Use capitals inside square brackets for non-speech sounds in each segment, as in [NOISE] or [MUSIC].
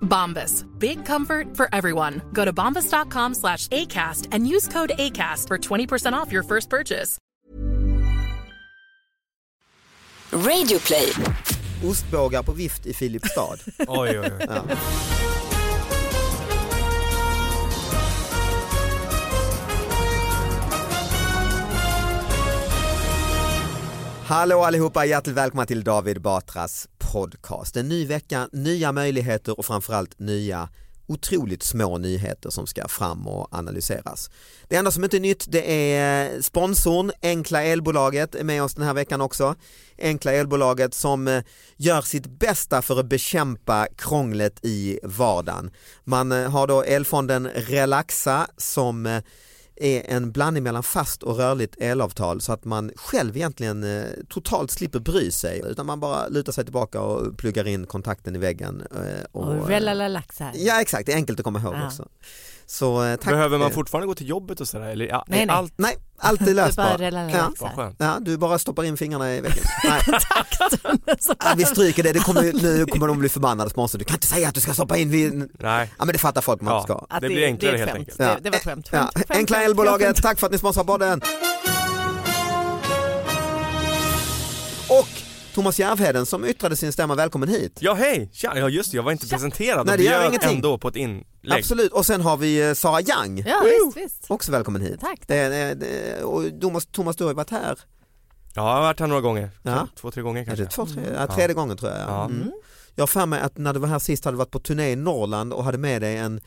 Bombas. Big comfort for everyone. Go to bombas.com slash ACAST and use code ACAST for 20% off your first purchase. Radioplay. Ostbågar på vift i Filipstad. [LAUGHS] Oj, oj, oj. Ja. Hallå allihopa, hjärtligt välkomna till David Batras podcast. En ny vecka, nya möjligheter och framförallt nya otroligt små nyheter som ska fram och analyseras. Det enda som inte är nytt det är sponsorn Enkla Elbolaget är med oss den här veckan också. Enkla Elbolaget som eh, gör sitt bästa för att bekämpa krånglet i vardagen. Man eh, har då elfonden Relaxa som eh, är en blandning mellan fast och rörligt elavtal så att man själv egentligen eh, totalt slipper bry sig utan man bara lutar sig tillbaka och pluggar in kontakten i väggen. eh, Och eh, relalax här. Ja exakt, det är enkelt att komma ihåg Ja. också. Så, eh, tack. Behöver man fortfarande gå till jobbet och sådär eller ja, Nej, är nej. allt Nej, allt är Det relalax Ja. Ja, du bara stoppar in fingrarna i väggen. [LAUGHS] Nej. Ja, vi stryker det, det kommer, nu kommer de bli förbannade sponsor. Du kan inte säga att du ska stoppa in vid... Nej, Ja men det fattar folk man Ja. ska. att det blir enklare ett helt skämt. enkelt. Det, Ja. det var ett skämt. Ja. Enkla elbolaget, tack för att ni sponsrar podden. Thomas Järvheden som yttrade sin stämma, välkommen hit. ja hej, tja, ja just det, jag var inte presenterad Nej, det gör ingenting. ändå på ett inlägg. Absolut, och sen har vi eh, Sara Young. Ja visst, visst. Också välkommen hit. Tack. Det, det, det, och Thomas, Thomas, du har ju varit här. Ja, jag har varit här några gånger, Ja. två, tre gånger Är kanske. det två, tre, ja, tredje gången tror jag. Ja. Mm. Jag har för mig att när du var här sist hade du varit på turné i Norrland och hade med dig en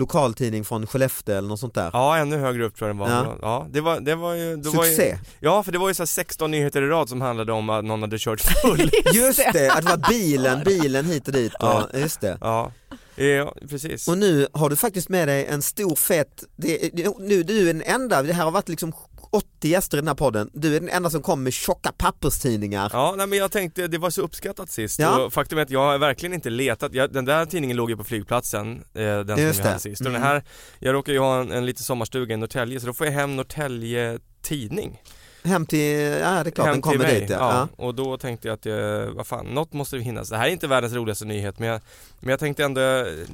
lokaltidning från Skellefteå eller något sånt där. Ja, ännu högre upp tror jag det var. Ja. Ja, det var, det var ju... Det var ju, Succé! ja, för det var ju så här 16 nyheter i rad som handlade om att någon hade kört full. [LAUGHS] Just det, att det var bilen, [LAUGHS] bilen hit och dit. Ja. Och, just det. ja, ja, precis. Och nu har du faktiskt med dig en stor fet, det, nu, du är den enda, det här har varit liksom 80 gäster i den här podden, du är den enda som kommer med tjocka papperstidningar. Ja, nej, men jag tänkte, det var så uppskattat sist Ja. och faktum är att jag har verkligen inte letat, jag, den där tidningen låg ju på flygplatsen, eh, den som Just vi det. hade sist. Och Mm. den här, jag råkar ju ha en, en liten sommarstuga i Norrtälje så då får jag hem Norrtälje tidning Hem till, ja det är klart hem den kommer mig. dit. Ja. Ja. Och då tänkte jag att, eh, vad fan, något måste ju hinnas. Det här är inte världens roligaste nyhet men jag, men jag tänkte ändå,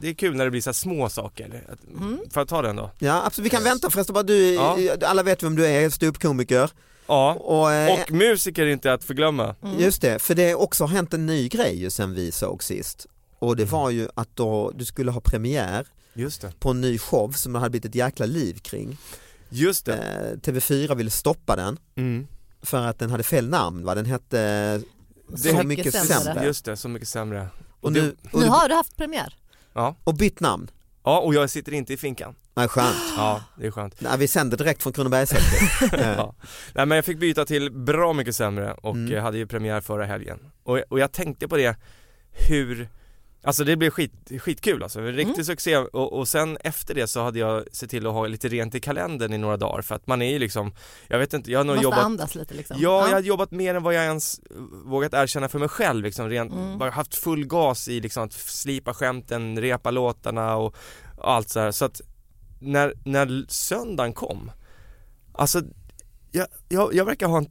det är kul när det blir så här små saker. Mm. Får jag ta den då? Ja absolut, vi kan vänta förresten bara du, Ja. alla vet vem du är, ståuppkomiker. Ja, Och, eh, och musiker är inte att förglömma. Mm. Just det, för det har också hänt en ny grej ju sen vi såg sist. Och Mm. det var ju att då, du skulle ha premiär på en ny show som det hade blivit ett jäkla liv kring. Just det. Eh, TV4 ville stoppa den Mm. för att den hade fel namn va, den hette Så mycket mycket sämre. sämre. Just det, så mycket sämre. Och, nu, och, Nu har du haft premiär. Ja. och bytt namn. Ja, och jag sitter inte i finkan. Nej skönt. [GASPS] Ja, det är skönt. Nej, vi sänder direkt från Kronobergshäktet. [LAUGHS] Eh, Ja. Nej men jag fick byta till bra mycket sämre och Mm. eh, hade ju premiär förra helgen. Och, och jag tänkte på det, hur Alltså det blev skit, skitkul alltså, en riktig Mm. succé och, och sen efter det så hade jag sett till att ha lite rent i kalendern i några dagar för att man är ju liksom Jag vet inte, jag har nog Måste jobbat andas lite liksom. Ja, jag hade jobbat mer än vad jag ens vågat erkänna för mig själv liksom, rent, Mm. bara haft full gas i liksom att slipa skämten, repa låtarna och, och allt så här. så att när, när söndagen kom, alltså jag, jag, jag verkar ha en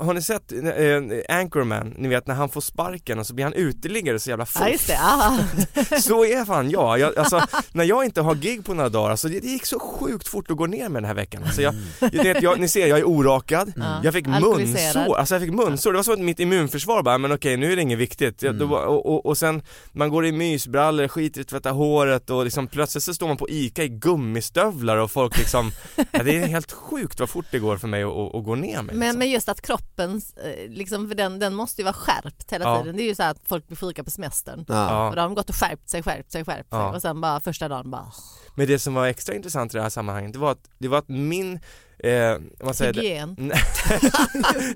har ni sett eh, Anchorman, ni vet när han får sparken och så blir han uteliggare så jävla Ja, just fuff. det. aha. [LAUGHS] Så är fan jag. jag alltså, när jag inte har gig på några dagar, alltså, det, det gick så sjukt fort att gå ner med den här veckan. Alltså, jag, vet, jag, ni ser, jag är orakad, Ja. jag fick munsår, alltså jag fick munsår, det var som att mitt immunförsvar bara, men okej nu är det inget viktigt. Jag, då, och, och, och sen, man går i mysbrallor, skiter i att tvätta håret och liksom, plötsligt så står man på ICA i gummistövlar och folk liksom, [LAUGHS] ja, det är helt sjukt vad fort det går för mig att, att, att gå ner med. Men, liksom. men just att kroppen, eh, liksom, för den, den måste ju vara skärpt hela Ja. tiden. Det är ju så här att folk blir sjuka på semestern. Ja. Och då har de gått och skärpt sig, skärpt sig, skärpt sig Ja. och sen bara första dagen bara Men det som var extra intressant i det här sammanhanget, det var att, det var att min, eh, vad säger det? hygien. [LAUGHS]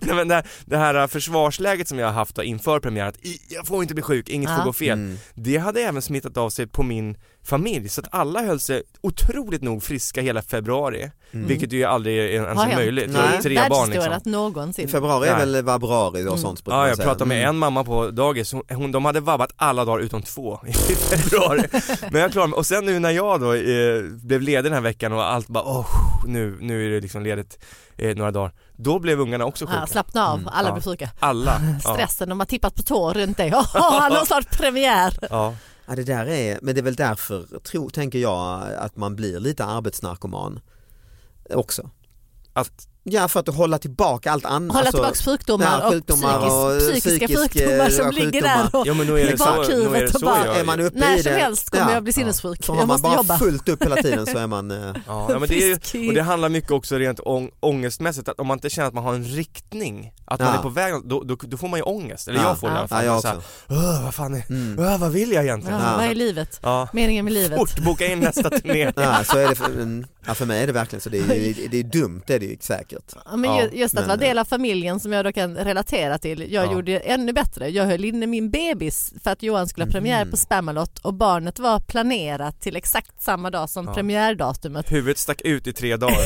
Nej men det, här- det här försvarsläget som jag har haft då inför premiären, att jag får inte bli sjuk, inget får Ja. gå fel. Mm. Det hade även smittat av sig på min familj, så att alla höll sig otroligt nog friska hela februari, vilket ju aldrig är ens är möjligt. Nej. Tre barn liksom. Någonsin. Februari är Nej. väl vabruari och sånt brukar Ja, jag pratade med Mm. en mamma på dagis, hon, hon, de hade vabbat alla dagar utom två i [LAUGHS] februari. Men jag klarade mig, och sen nu när jag då eh, blev ledig den här veckan och allt bara åh, nu, nu är det liksom ledigt eh, några dagar. Då blev ungarna också sjuka. Ja, slappna av, alla Ja. blir sjuka. Alla. [LAUGHS] Ja. Stressen, de har tippat på tå runt dig. [LAUGHS] Åh, han har snart premiär. Ja. Ja, det där är, men det är väl därför, tro, tänker jag, att man blir lite arbetsnarkoman också. Att, Ja, för att hålla tillbaka allt annat. Hålla tillbaks sjukdomar, ja, sjukdomar och, och psykisk, psykiska psykisk, sjukdomar som ligger där och ja men nu är i det det bakhuvudet och så bara- jag Är man uppe när i som helst kommer ja. jag bli sinnessjuk. Så har Jag man måste bara jobba. fullt upp hela tiden så är man, eh, Ja, ja, men det är, i- och det handlar mycket också rent ång, ångestmässigt, att om man inte känner att man har en riktning, att man Ja. är på väg, då, då, då får man ju ångest, eller Ja. jag får det i alla ja, fall. jag också. "Åh, vad fan är, Mm. åh, vad vill jag egentligen? Ja, Ja. vad är livet? Ja. Meningen med livet? Fort, boka in nästa [LAUGHS] turné. Ja, så är det för, mm, ja, för mig är det verkligen så, det är, ju- det är dumt det är det ju säkert. Ja, men Ja, ju- just att men- vara del av familjen som jag då kan relatera till. Jag Ja. gjorde ännu bättre. Jag höll inne min bebis för att Johan skulle ha premiär Mhm. på Spamalot och barnet var planerat till exakt samma dag som Ja. premiärdatumet. Huvudet stack ut i tre dagar.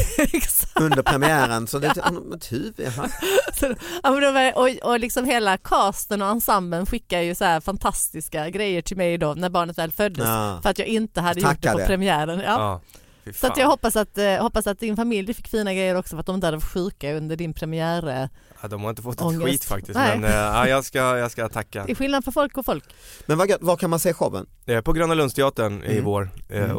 [LAUGHS] Under premiären så det är ett huvud, det var, och, och liksom hela casten och ensemblen skickade ju så här fantastiska grejer till mig då när barnet väl föddes Ja. för att jag inte hade gjort det Tackade. på premiären. Ja. Ja. Så att jag hoppas att, eh, hoppas att din familj fick fina grejer också för att de inte hade varit sjuka under din premiär. eh. ja, de har inte fått ett Ångest. skit faktiskt, Nej. men eh, ja, jag, ska, jag ska tacka. Det är skillnad på folk och folk. Men vad, gött, var kan man se showen? På Gröna Lundsteatern i Mm. vår, eh, Mm.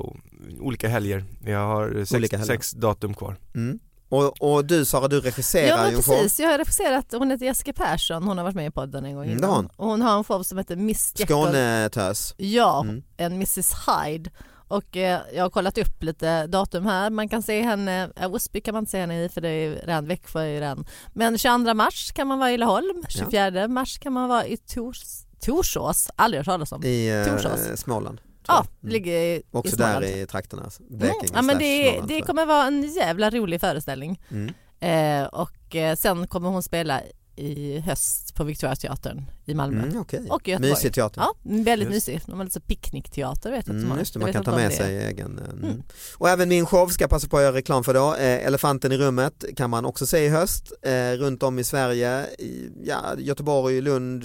olika helger. Jag har sex, Olika helger. sex datum kvar. Mm. Och, och du Sara, du regisserar Ja ju men show. precis, jag har regisserat, hon heter Jessica Persson, hon har varit med i podden en gång Mm, innan. hon. Och hon har en show som heter Miss Jekyll. Skånetös. Ja, Mm. en Mrs Hyde. Och eh, jag har kollat upp lite datum här, man kan se henne, äh, Osby kan man inte se henne i för det är ju redan Växjö är ju redan. Men 22 mars kan man vara i Laholm, 24 mars kan man vara i Tors, Torsås, aldrig hört talas om. I eh, Torsås. Småland. Ja. Mm. ligger i, Också i där i trakterna. alltså. Mm. Ja, men det, Småland, det kommer vara en jävla rolig föreställning. Mm. Eh, och eh, sen kommer hon spela i höst på Victoriateatern i Malmö. Mm, okej. Och i Göteborg. Mysig teater. Ja, väldigt Just. mysig. De har lite picknickteater vet jag att de Mm, just det, man kan ta med det- sig egen. eh, Mm. Mm. Och även min show ska jag passa på att göra reklam för då. Eh, Elefanten i rummet kan man också se i höst eh, runt om i Sverige. I, ja, Göteborg, Lund,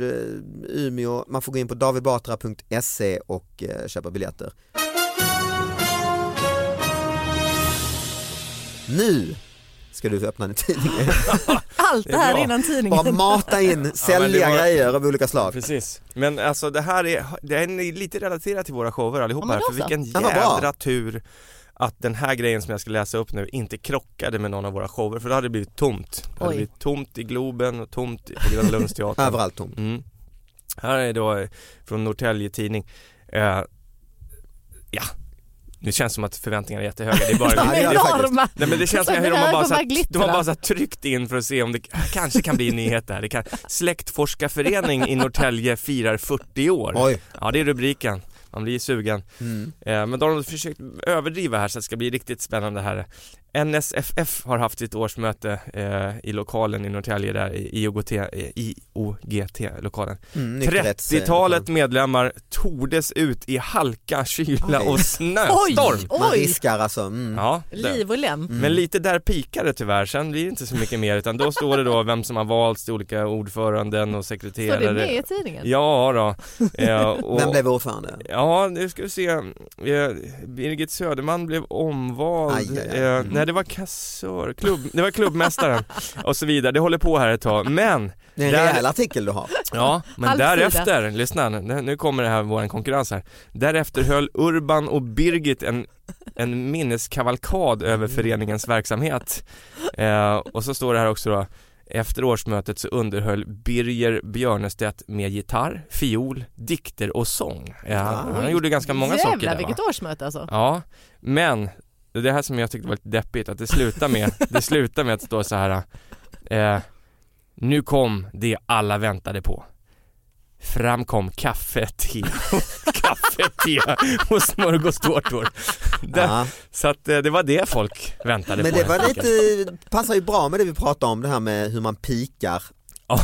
Umeå. Man får gå in på davidbatra.se och köpa biljetter. Nu ska du öppna din tidning. [LAUGHS] Allt Det det är här bra. innan tidningen. Bara mata in sälja var- grejer av olika slag. Precis. Men alltså det här är, det är lite relaterat till våra shower allihopa Ja, här, för vilken Ja, jädra tur att den här grejen som jag ska läsa upp nu inte krockade med någon av våra shower för då hade det blivit tomt. Det hade Oj. blivit tomt i Globen och tomt på Gröna Lundsteatern. [LAUGHS] Överallt tomt. Mm. Här är då eh, från Norrtälje Tidning. Eh, ja, nu känns som att förväntningarna är jättehöga. Det är bara [LAUGHS] De det är enorma. Nej men det känns som hur de har bara, så här, de har bara så tryckt in för att se om det kanske kan bli en nyhet där. Det kan, Släktforskarförening i Norrtälje firar 40 år. Oj. Ja det är rubriken. Man blir sugen. Mm. Eh, men de har försökt överdriva här så att det ska bli riktigt spännande här. NSFF har haft sitt årsmöte eh, i lokalen i Norrtälje där i IOGT, eh, IOGT-lokalen. Mm, nykterhets- 30-talet medlemmar tordes ut i halka, kyla Oj. och snöstorm. Oj, Man oj. riskar alltså. Mm. Ja, det. Liv och lem. Mm. Men lite där pikar det tyvärr, sen blir det inte så mycket mer utan då står det då vem som har valts till olika ordföranden och Står sekreterare det med i tidningen? Ja då. Eh, och, Vem blev ordförande? Ja, nu ska vi se. Eh, Birgit Söderman blev omvald. Aj, aj, aj. Nej det var kassör, klubb, det var klubbmästaren och så vidare. Det håller på här ett tag. Men, Det är en Där- rejäl artikel du har. ja, men Halvsida. därefter, lyssna nu kommer det här vår konkurrens här. Därefter höll Urban och Birgit en, en minneskavalkad över föreningens verksamhet. Eh, och så står det här också då efter årsmötet så underhöll Birger Björnestedt med gitarr, fiol, dikter och sång. Ja, han gjorde ganska många Jävlar, saker där va? vilket årsmöte alltså. Ja, men det är det här som jag tyckte var lite deppigt, att det slutar med, det slutar med att står så här eh, Nu kom det alla väntade på. Fram kom kaffe, te, [LAUGHS] kaffe, te och smörgåstårtor. Det, Ja. Så att eh, det var det folk väntade Men på det var lite, passar ju bra med det vi pratade om det här med hur man pikar Ja,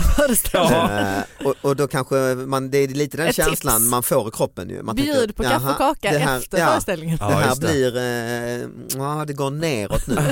[LAUGHS] ja. Eh, och, och då kanske man, det är lite den Ett känslan tips. man får i kroppen ju. Man tänker, Bjud på kaffe och kaka det här- efter ja, föreställningen. Ja, det här det. blir, eh, ja det går neråt nu. [LAUGHS]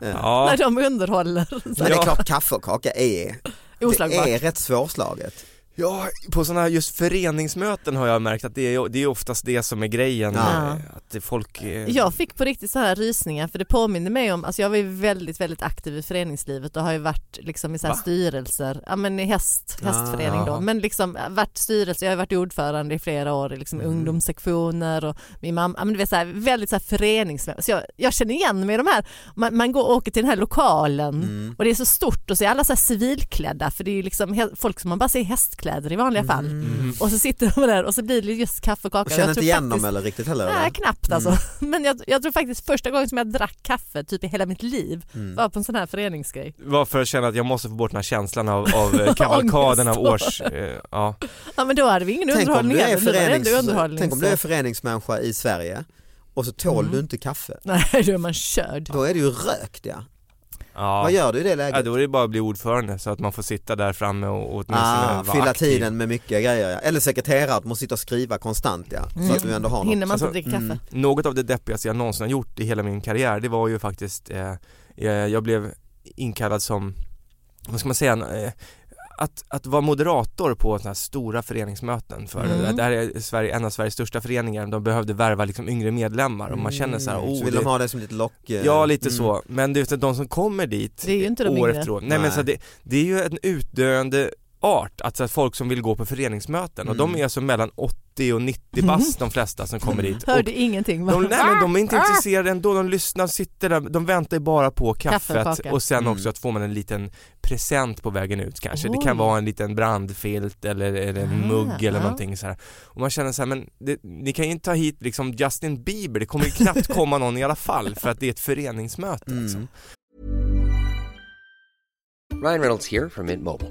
ja. När de underhåller. Men det är Ja. klart kaffe och kaka är, det är rätt svårslaget. Ja, på sådana här just föreningsmöten har jag märkt att det är, det är oftast det som är grejen, Ja. att det folk eh, Jag fick på riktigt så här rysningar för det påminner mig om, alltså jag var ju väldigt väldigt aktiv i föreningslivet och har ju varit liksom i så här Va? styrelser, ja men i häst, hästförening Ah, då, men liksom varit styrelse, jag har varit ordförande i flera år i liksom Mm. ungdomssektioner och min mamma, ja men du vet så här, väldigt så här förenings, så jag, jag känner igen mig i de här, man, man går och åker till den här lokalen Mm. och det är så stort och så är alla så här civilklädda för det är ju liksom folk som man bara ser i hästkläder i vanliga fall Mm. och så sitter de där och så blir det just kaffe och kaka. Och känner Jag inte igen faktiskt- dem eller riktigt heller? Nej, knappt alltså. [LAUGHS] Men jag, jag tror faktiskt första gången som jag drack kaffe typ i hela mitt liv Mm. var på en sån här föreningsgrej. var för att känna att jag måste få bort den här känslan av, av [LAUGHS] eh, kavalkaden av års, eh, ja. Ja men då hade vi ingen Tänk om, underhållning du är heller. Det förenings, tänk om du är föreningsmänniska i Sverige och så tål Mm. du inte kaffe. [LAUGHS] Nej då är man körd. Då är du ju rökt ja. Ja. Vad gör du i det Ja, läget? då är det bara att bli ordförande så att man får sitta där framme och, och åtminstone Ah, vara fylla aktiv. tiden med mycket grejer ja. Eller sekreterare, att man sitter och skriva konstant ja. Så att du ändå har något. Hinner man inte Alltså, dricka kaffe? mm. Något av det deppigaste jag någonsin har gjort i hela min karriär det var ju faktiskt, eh, eh, jag blev inkallad som, vad ska man säga, eh, att, att vara moderator på sådana här stora föreningsmöten för Mm. det här är Sverige, en av Sveriges största föreningar, de behövde värva liksom yngre medlemmar och man känner så här, oh, så vill det, de ha det som lite lock... eh, Ja lite mm. så, men det är de som kommer dit Det är ju inte de år yngre. efter år. Nej, men Nej. så det, det är ju en utdöende art, alltså folk som vill gå på föreningsmöten och de Mm. är alltså mellan 80 och 90 bast de flesta som kommer dit. Och Hörde ingenting. de, nej men de är inte Ah! intresserade ändå, de lyssnar, sitter där, de väntar bara på kaffet och sen Mm. också att få man en liten present på vägen ut kanske. Det Oj. kan vara en liten brandfilt eller, eller en Ah, mugg eller ja. någonting så här. Och man känner så här, men det, ni kan ju inte ta hit liksom Justin Bieber, det kommer ju knappt [LAUGHS] komma någon i alla fall för att det är ett föreningsmöte liksom. Mm. Ryan Reynolds here from Mint Mobile.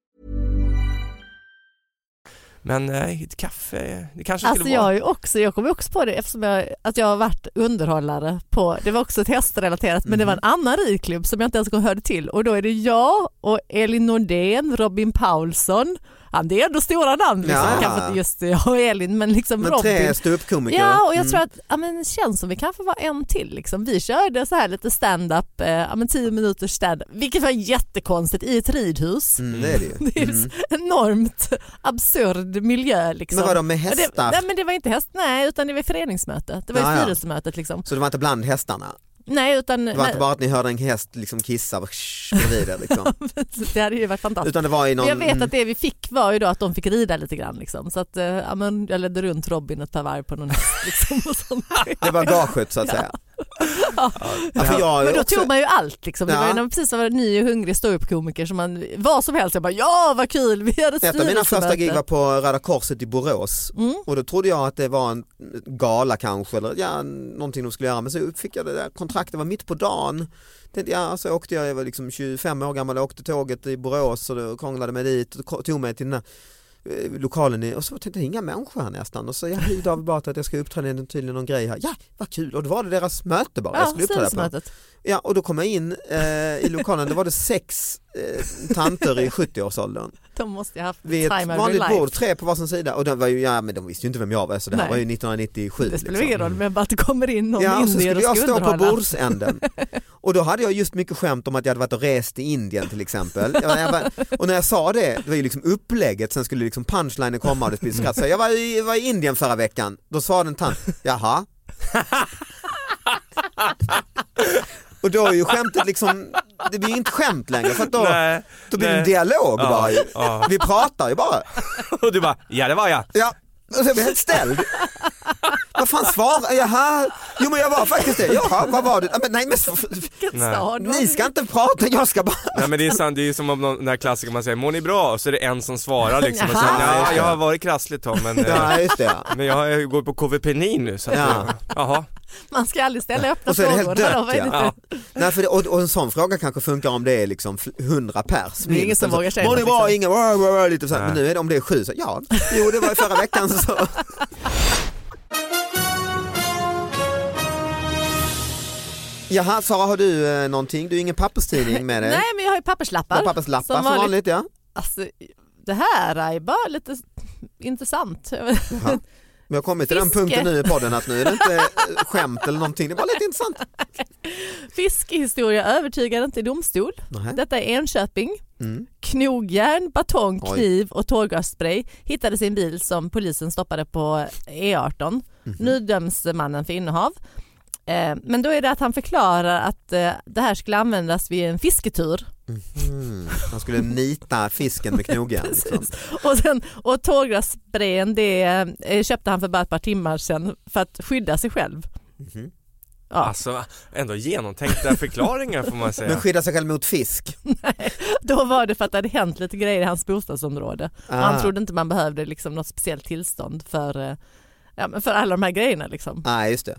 Men nej, ett kaffe, det kanske Alltså skulle jag, vara... är ju också, jag kommer också på det eftersom jag, att jag har varit underhållare på, det var också ett hästrelaterat men det var en Mhm. annan ridklubb som jag inte ens hörde till och då är det jag och Elin Nordén, Robin Paulsson, ja, det är ändå stora namn liksom, Ja. kanske inte just jag och Elin men liksom Men Robin. tre ståuppkomiker. Ja och jag Mm. tror att ja, men det känns som vi kanske var en till. Liksom. Vi körde så här lite stand-up, eh, ja, men tio minuters stand vilket var jättekonstigt i ett ridhus. Mm, det är det ju. [LAUGHS] Det är Mm. en enormt absurd miljö. Liksom. Men vadå med Ja, det- hästar? Nej men det var inte häst, nej utan det var föreningsmöte. Det var ja. styrelsemötet liksom. Så det var inte bland hästarna? Nej utan Det var nej, inte bara att ni hörde en häst liksom kissa bredvid er liksom. [LAUGHS] det hade ju varit fantastiskt. Utan det var i någon... Jag vet mm. att det vi fick var ju då att de fick rida lite grann liksom. Så att eh, ja, men jag ledde runt Robin ett par varv på någon häst liksom och sånt. [LAUGHS] Det var gaget så att säga. [LAUGHS] Ja, för jag Men då också- tog man ju allt liksom. Det Ja. var ju när man precis var ny och hungrig ståuppkomiker som man, vad som helst, jag bara ja vad kul, vi hade ett av mina första styrelsemöte." gig var på Röda Korset i Borås Mm. och då trodde jag att det var en gala kanske eller ja, någonting de skulle göra men så fick jag det där kontraktet, det var mitt på dagen. Tänkte, ja, så åkte jag, jag var liksom 25 år gammal och åkte tåget i Borås och krånglade mig dit och tog mig till den här eh, lokalen och så tänkte jag inga människor här nästan. Och så ja, hej David Batra att jag ska uppträda i tydligen någon grej här. Ja, vad kul. Och då var det deras möte bara jag Ja, skulle uppträda på. Ja och då kom jag in eh, i lokalen, då var det sex eh, tanter i 70-årsåldern [LAUGHS] De måste ju ha haft vid time ett of vanligt bord, tre på varsin sida och de var ju, ja men de visste ju inte vem jag var så det här Nej. var ju 1997 Det spelar liksom. ingen roll men bara att det kommer in någon Ja och indier skulle och jag ska stå på bordsänden [LAUGHS] och då hade jag just mycket skämt om att jag hade varit och rest i Indien till exempel. Jag, jag bara, och när jag sa det, det var ju liksom upplägget, sen skulle liksom punchlinen komma och det skulle skratt. Så jag var i, var i Indien förra veckan, då sa den tant, jaha. [LAUGHS] Och då är ju skämtet liksom, det blir ju inte skämt längre för då, Nej, då blir det en dialog Ja, bara ja. Vi pratar ju bara. [LAUGHS] Och du bara, ja det var jag. Ja, och så blev jag helt ställd. Vad fan svarar Jaha, jo men jag var faktiskt det. Jaha, vad var det? Ja, Men, nej men stad. ni ska inte prata, jag ska bara... Nej men det är sant, det är ju som om någon, den här klassikern man säger, mår ni bra? Och så är det en som svarar liksom och säger, [LAUGHS] Jaha. nej jag har varit krasslig Tom men, eh, Ja just det. men jag, jag går på KVP9 nu så att, Ja. ja. jaha. Man ska aldrig ställa öppna Och så är det frågor. helt Hallå, vad är dött det ja. för- Nej, för det, och, och en sån fråga kanske funkar om det är liksom fl- 100 pers. Det är ingen minst. som Alltså, vågar säga Mår ni något, bra? liksom. Ingen, wow, wow, wow, lite så här. Men nu är det om det är sju, så ja, jo det var i förra veckan så. Jaha, Sara har du eh, någonting? Du har ingen papperstidning med dig? [LAUGHS] Nej men jag har ju Du papperslappar. har papperslappar som vanligt, ja. Alltså, det här är bara lite intressant. Jaha. Har kommit till den Fiske. punkten nu i podden att nu är det inte eh, skämt eller någonting, det är bara lite intressant. [LAUGHS] Fiskehistoria övertygar inte i domstol. Nej. Detta är Enköping. Mm. Knogjärn, batong, Oj. kniv och tårgasspray hittades i en bil som polisen stoppade på E18. Mhm. Nu döms mannen för innehav. Eh, Men då är det att han förklarar att eh, det här skulle användas vid en fisketur. Mm. Han skulle nita fisken med knogjärn. [LAUGHS] Liksom. Och, sen, och tårgassprayen det eh, köpte han för bara ett par timmar sedan för att skydda sig själv. Mhm. Ja. Alltså ändå genomtänkta förklaringar får man säga. Men skydda sig själv mot fisk. [LAUGHS] Då var det för att det hade hänt lite grejer i hans bostadsområde. Ah. han trodde inte man behövde liksom något speciellt tillstånd för, ja, för alla de här grejerna. Liksom. Nej just det.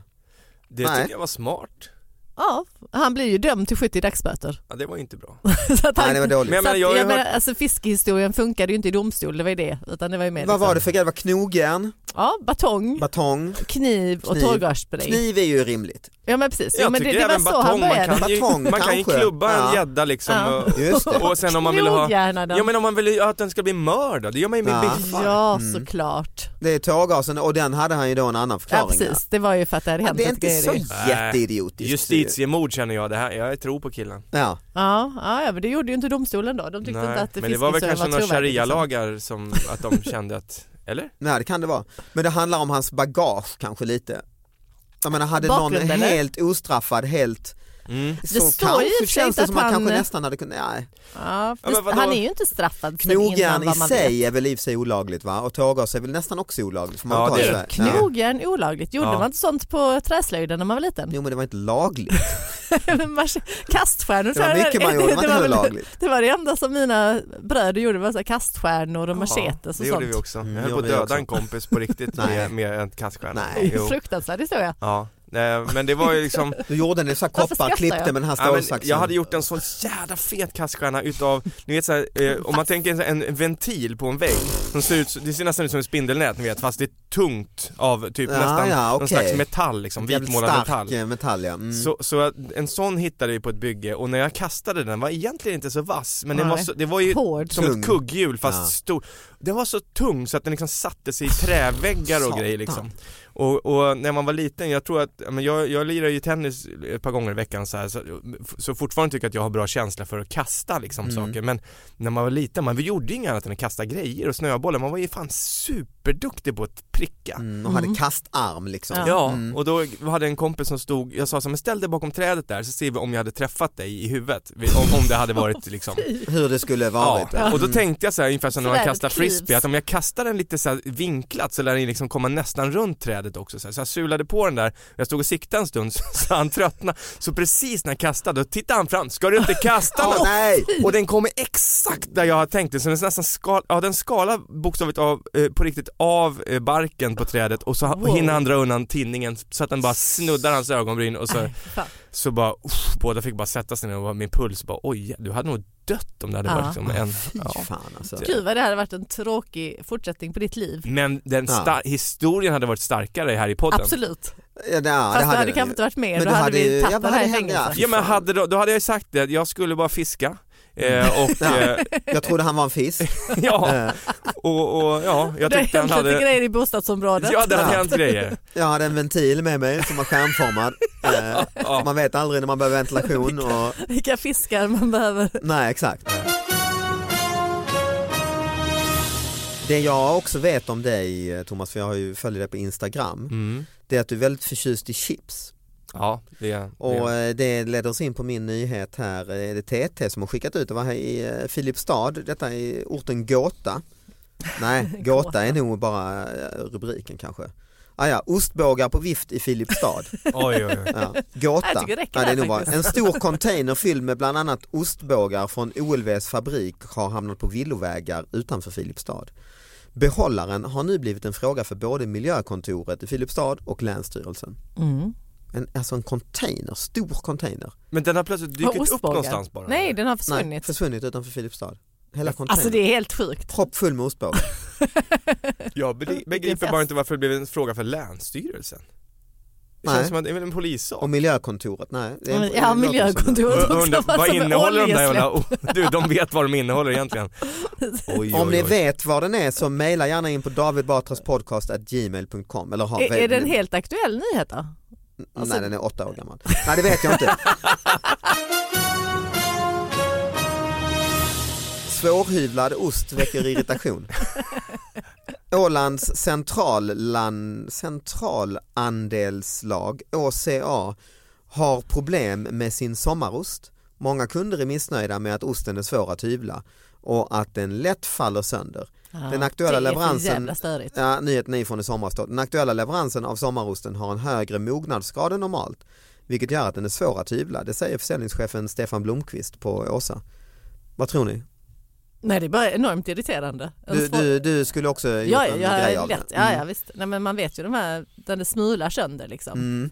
Det Nej. tycker jag var smart. Ja, han blir ju dömd till 70 dagsböter. Ja det var ju inte bra. [LAUGHS] så att han, Nej det var dåligt. Men jag så menar, att, jag har ju jag menar, hört- alltså, fiskehistorien funkade ju inte i domstol, det var ju det. Utan det var ju mer Vad liksom, var det för grej? Det var knogjärn, Ja, batong, batong. kniv och Kniv. tårgasspray. Kniv är ju rimligt. Ja men precis, Jag ja, men det, tycker det var även så batong, han man började. kan ju, Batong, man kan ju kanske. klubba Ja. en gädda liksom Ja. och, Just det. och sen om man vill ha Knogjärna den. Ja men om man vill att den ska bli mördad, det gör man ju med Ja. biffar. Ja Mm. såklart. Det är tårgasen och den hade han ju då en annan Ja, förklaring. precis, det var ju för att det hade Ja, hänt det är inte grejer. så jätteidiotiskt. Justitiemord känner jag, det här, jag tror på killen. Ja. Ja, ja, men det gjorde ju inte domstolen då. De tyckte inte att men det var väl kanske några liksom. sharia-lagar som, att de [LAUGHS] kände att, eller? Nej det kan det vara. Men det handlar om hans bagage kanske lite. Jag menar hade Bakgrund, någon eller? helt ostraffad, helt Mm. så står ju i känns det att som att man han- kanske nästan hade kunnat, nej. Ja, Ja, han är ju inte straffad Knogjärn i vad man sig vet. är väl i sig olagligt va? Och tårgas är väl nästan också olagligt? Får man Ja, det är Sverige? Ja. Knogjärn olagligt, gjorde Ja. man inte sånt på träslöjden när man var liten? Jo men det var inte lagligt. [LAUGHS] Kaststjärnor Det var mycket man [LAUGHS] gjorde, det var inte lagligt. Det var det enda som mina bröder gjorde, var så här kaststjärnor och Ja, machetes och det gjorde sånt. vi också. Mm, Jag höll det på att döda en kompis på riktigt [LAUGHS] med, med en kaststjärna. Fruktansvärd historia. Ja, men det var ju liksom [LAUGHS] Du gjorde en sån här Varför koppar, klippte jag? med den här Ja, stålsaxen. jag hade gjort en sån jävla fet kaststjärna utav, ni vet såhär, eh, om man tänker en ventil på en vägg som ser ut, det ser nästan ut som ett spindelnät ni vet fast det är tungt av typ Ja, nästan ja, någon okej. slags metall liksom, vitmålad metall. eh, metall ja. Mm. Så, så en sån hittade vi på ett bygge och när jag kastade den var egentligen inte så vass men den var så, det var ju Hård. som Tung. ett kugghjul fast Ja. stor. Den var så tung så att den liksom satte sig i träväggar och grejer liksom. Och, och när man var liten, jag tror att, men jag, jag lirar ju tennis ett par gånger i veckan så här, så, så fortfarande tycker jag att jag har bra känsla för att kasta liksom Mm. saker men när man var liten, man gjorde ju inget annat än att kasta grejer och snöbollar, man var ju fan superduktig på att pricka. Mm, och hade kastarm liksom. Ja. Ja, Mm. och då hade en kompis som stod, jag sa så men ställ dig bakom trädet där så ser vi om jag hade träffat dig i huvudet, om, om det hade varit [LAUGHS] liksom Hur det skulle Ja, varit. och då tänkte jag så här, ungefär som när man kastar frisbee, att om jag kastar den lite så här vinklat så lär den liksom komma nästan runt trädet också så, här. så jag sulade på den där, jag stod och siktade en stund [LAUGHS] så, han tröttnade, så precis när jag kastade då tittade han fram, ska du inte kasta [LAUGHS] något? nej! Och den kommer exakt där jag har tänkt det, så den nästan skal, ja den skalar bokstavligt av, eh, på riktigt av eh, barken på trädet och så Wow. hinner han dra undan tinningen så att den bara snuddar hans ögonbryn och så, Fan. så bara, uff, båda fick bara sätta sig ner och min puls bara oj, du hade nog dött om det hade Ja. varit liksom en, ja. fan alltså. Gud vad det hade varit en tråkig fortsättning på ditt liv. Men den Ja. historien hade varit starkare här i podden. Absolut. Ja, det, Fast det hade den kanske inte varit med, Men då du hade hade vi ju- tagit ja, den vad här i hade fängelse. Ja men hade då, då hade jag sagt det, jag skulle bara fiska eh, och Ja. eh, Jag trodde han var en fisk. [LAUGHS] ja, Eh, och, och ja, jag det tyckte han hade grejer i bostadsområdet. Ja det hade Ja. hänt grejer. Jag hade en ventil med mig som var skärmformad. [LAUGHS] Eh, Ja. Man vet aldrig när man behöver ventilation och Vilka fiskar man behöver. nej exakt. Det jag också vet om dig eh, Thomas, för jag har ju följt dig på Instagram, Mm. det är att du är väldigt förtjust i chips. Ja, det Och det. eh, det leder oss in på min nyhet här, Eh, det är TT som har skickat ut, det var här i eh, Filipstad, detta är orten Gåta. Nej, [LAUGHS] Gåta är nog bara rubriken kanske. Ah, ja, ostbågar på vift i Filipstad. [LAUGHS] Oj, oj, oj. Ja. Gåta. Det Ja, det är nog bara. En stor [LAUGHS] container fylld med bland annat ostbågar från OLVs fabrik har hamnat på villovägar utanför Filipstad. Behållaren har nu blivit en fråga för både miljökontoret i Filipstad och Länsstyrelsen. Mm. En, alltså en container, stor container. Men den har plötsligt dykt upp ostbågar. någonstans bara? Nej den har Nej, försvunnit. försvunnit utanför Filipstad. Hela containern. Alltså det är helt sjukt. Proppfull med ostbågar. [LAUGHS] Jag begri- begriper bara inte varför det blev en fråga för Länsstyrelsen. Det Nej. känns som att det är en polissak. Och miljökontoret, nej. det är en- Ja miljökontoret också. undrar, var vad innehåller de där jävla, [LAUGHS] du de vet vad de innehåller egentligen. [LAUGHS] Oj, Om oj, ni oj. vet vad den är så mejla gärna in på davidbatraspodcast.gmail.com eller ha, Är, är det en helt aktuell nyhet då? Alltså- Nej den är åtta år gammal. Nej det vet jag inte. [LAUGHS] Svårhyvlad ost väcker irritation. Ålands centrallan, centralandelslag, ÅCA, har problem med sin sommarost. Många kunder är missnöjda med att osten är svår att hyvla och att den lätt faller sönder. Den aktuella det är för leveransen, ja, nyheten är från i somras. Den aktuella leveransen av sommarosten har en högre mognadsgrad än normalt, vilket gör att den är svår att hyvla. Det säger försäljningschefen Stefan Blomqvist på Åsa. Vad tror ni? Nej det är bara enormt irriterande. Du, svår- du, du skulle också gjort ja, en ja, grej ja, av lätt. det? ja, ja visst. Nej, men man vet ju de här där det smular sönder liksom. Mm.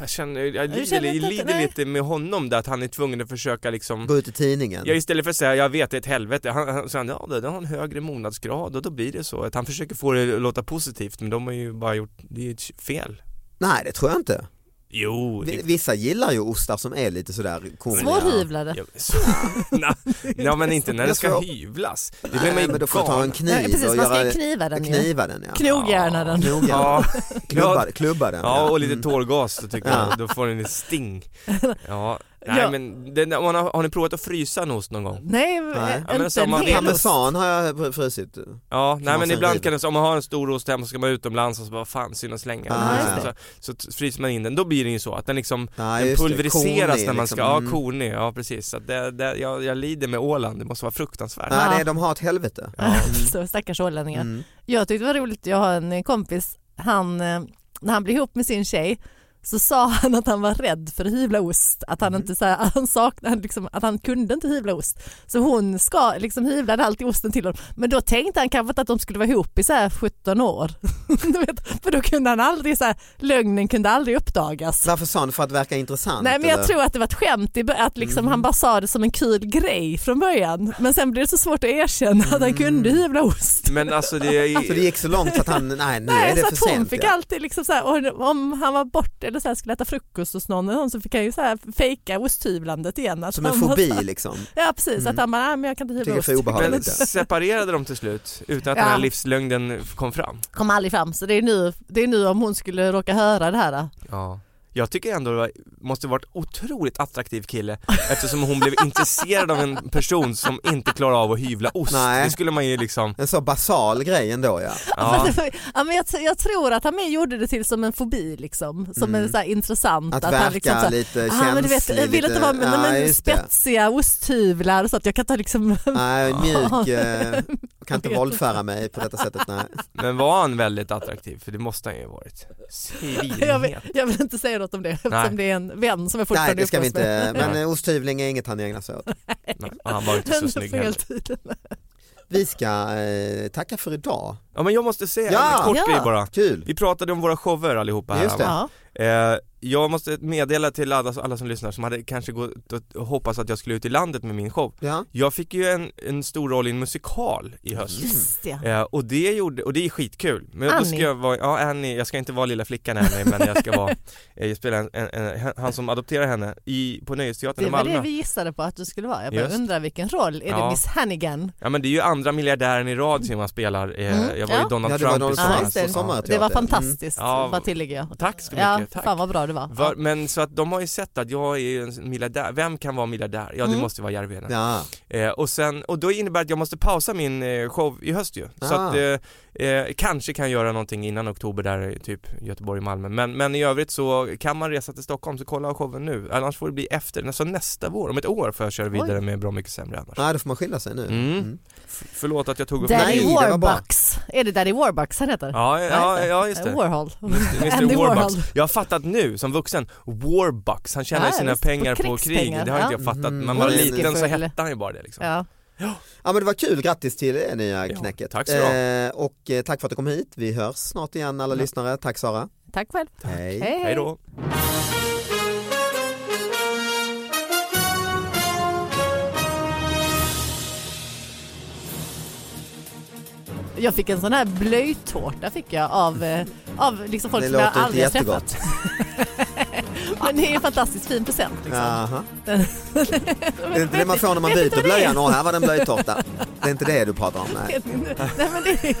Jag känner, jag lider, känner inte- lider lite med honom där att han är tvungen att försöka liksom Gå ut i tidningen. Ja istället för att säga jag vet det är ett helvete, han, han säger ja det, det har en högre mognadsgrad och då blir det så. Att han försöker få det att låta positivt men de har ju bara gjort, det är ett fel. Nej det tror jag inte. Jo, det, Vissa gillar ju ostar som är lite sådär korniga. Svårhyvlade. ja, så, na, [LAUGHS] ja men inte när det ska hyvlas. Det blir Nej, men då får du ta en kniv Ja, precis, och man ska göra, kniva den kniva den. Ja. Knogjärna den. Knogjärna. Ja, Klubba, klubba den. ja och lite Mm. tårgas då tycker Ja. jag, då får den ett sting. [LAUGHS] Ja, nej Ja. men om man har, har ni provat att frysa en ost någon gång? Nej, Nej. Ja, men inte så en man- hel ost. Parmesan har jag frusit. Ja, nej men ibland kan det så, om man har en stor ost hemma så ska man utomlands och så bara fan synd att slänga Ah, så, så t- fryser man in den, då blir den ju så att den liksom Ja, den det. pulveriseras Kornig, när man liksom. ska, ja Mm. kornig, ja precis. Så det, det, jag, jag lider med Åland, det måste vara fruktansvärt. Nej, det är, de har ett helvete. Ja. [LAUGHS] Så stackars ålänningar. Mm. Jag tyckte det var roligt, jag har en kompis, han, eh, när han blev ihop med sin tjej så sa [LAUGHS] han att han var rädd för att hyvla ost, att han inte så här, att [LAUGHS] han saknade, liksom, att han kunde inte hyvla ost. Så hon ska, liksom hyvlade alltid osten till honom. Men då tänkte han kanske inte att de skulle vara ihop i så här 17 år. [LAUGHS] du vet, för då kunde han aldrig, så här, lögnen kunde aldrig uppdagas. Varför sa han för att verka intressant? Nej men jag eller? tror att det var ett skämt, att liksom Mm. han bara sa det som en kul grej från början. Men sen blev det så svårt att erkänna att han Mm. kunde hyvla ost. Men alltså det är Så det gick så långt så att han, nej nu är Nej, det så för att hon sent. fick ja. alltid liksom så här, och om han var borta eller så här, skulle äta frukost hos någon så fick han ju så här fejka osthyvlandet igen. Att Som en fobi så liksom. [LAUGHS] Ja precis, Mm. att han bara, nej men jag kan inte hyvla ost. men [LAUGHS] separerade de till slut utan att Ja. den här livslögnen kom fram? Kom aldrig fram, så det är, nu, det är nu om hon skulle råka höra det här. Ja. Jag tycker ändå det var- måste varit otroligt attraktiv kille [LAUGHS] eftersom hon blev intresserad av en person som inte klarar av att hyvla ost. Nej. Det skulle man ju liksom, En så basal grej ändå ja. ja. Ja, men jag, jag tror att han mer gjorde det till som en fobi, liksom, som Mm. en så här intressant. Att han verka liksom, så här, lite "Ah, känslig. men du vet, jag vill inte vara med ja, men spetsiga osthyvlar så att jag kan ta liksom Nej, mjuk, [LAUGHS] eh, kan inte våldföra mig på detta sättet. Nej. [LAUGHS] Men var han väldigt attraktiv? För det måste han ju ha varit. [LAUGHS] Jag vill, jag vill inte säga något om det eftersom det är en vän som är fortfarande Nej det ska vi med. inte, men eh, osthyvling är inget han ägnar sig åt. Nej, Han var inte så snygg heller. [LAUGHS] Vi ska eh, tacka för idag. Ja men jag måste säga Ja! en kort Ja! grej bara. Kul! Vi pratade om våra shower allihopa här. Just det. va? Eh, jag måste meddela till alla, alla som lyssnar som hade kanske gått och hoppats att jag skulle ut i landet med min show. Ja. Jag fick ju en, en stor roll i en musikal i höst. Just ja. Eh, och det gjorde, och det är skitkul. Men då ska Annie. jag vara, ja Annie, jag ska inte vara lilla flickan Annie men jag ska vara, [LAUGHS] eh, jag spelar en, en, en, han som adopterar henne i, på Nöjesteatern Det i var Malmö. det vi gissade på att du skulle vara. Jag bara Just. undrar vilken roll. Är Ja. det Miss Hannigan? Ja men det är ju andra miljardären i rad som man spelar, eh, Mm, jag var ja. ju Donald Ja, det var Trump Donald i Trump. Ja, somras. just det. Var Mm. fantastiskt, Ja, vad tillägger jag. Tack så Ja, mycket, tack. fan vad bra det var. Var, men så att de har ju sett att jag är en miljardär, vem kan vara miljardär? Ja det Mm. måste vara Järvheden. Ja. Eh, och sen, och då innebär det att jag måste pausa min eh, show i höst ju. Så Ah. att eh, eh, kanske kan göra någonting innan oktober där i typ Göteborg, Malmö. Men, men i övrigt så kan man resa till Stockholm så kolla showen nu. Annars får det bli efter, alltså nästa vår, om ett år får jag köra vidare med Bra Mycket Sämre annars. Nej, då får man skilja sig nu. Mm. Mm. Förlåt att jag tog upp Daddy Nej. Warbucks. Är det Daddy Warbucks han heter? Ja, ja, ja just det. Warhol. [LAUGHS] Andy. Warhol. Jag har fattat nu som vuxen, Warbucks, han tjänar Ja, sina visst, på pengar på, krig, krigspengar, det har ja. inte jag fattat. Mm. Man var Mm. liten så hette han ju bara det liksom. Ja. Ja men det var kul, grattis till det nya Ja, knäcket. tack så eh, Och eh, tack för att du kom hit, vi hörs snart igen alla lyssnare. Tack Sara. Tack själv. Hej. Hej, Hej då. Jag fick en sån här blöjtårta fick jag av, eh, av liksom folk som jag låter inte aldrig har jättegott. träffat. [LAUGHS] Men det är en fantastiskt fin present. Liksom. Jaha. [LAUGHS] Det är inte det man får när man byter blöjan, åh här var det en blöjtårta. Det är inte det du pratar om, nej. Nej men det är, [LAUGHS]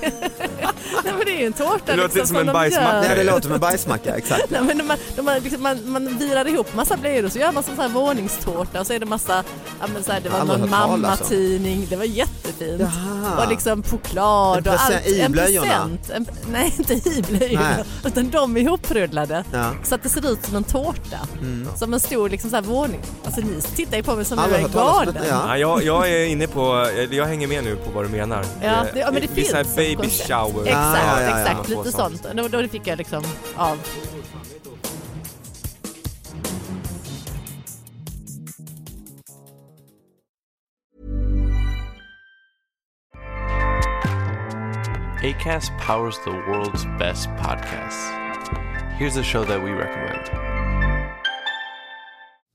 nej, men det är ju en tårta. Det låter liksom, som en de bajsmacka. Nej det låter som en bajsmacka, exakt. Nej, men de, har liksom, man, man virar ihop massa blöjor och så gör man som så här våningstårta och så är det massa, ja, men så här, det var någon mammatidning, det var jättefint. Jaha. Och liksom choklad En och allt. i en blöjorna? present. En, nej inte i blöjorna, Nej. utan de är ihoprullade. Ja. Så att det ser ut som en tårta. Mm. Som en stor liksom så här våning. Alltså ni tittar ju på mig som jag Aldrig är om galen. ja. Ja, jag, jag är inne på, jag hänger med nu på vad du menar. Ja, det, ja men det är finns så här baby koncept. shower. Exakt, Ah, ja, ja, ja. exakt. Lite sånt. Då, då fick jag liksom av. ACAST powers the world's best podcasts. Here's a show that we recommend.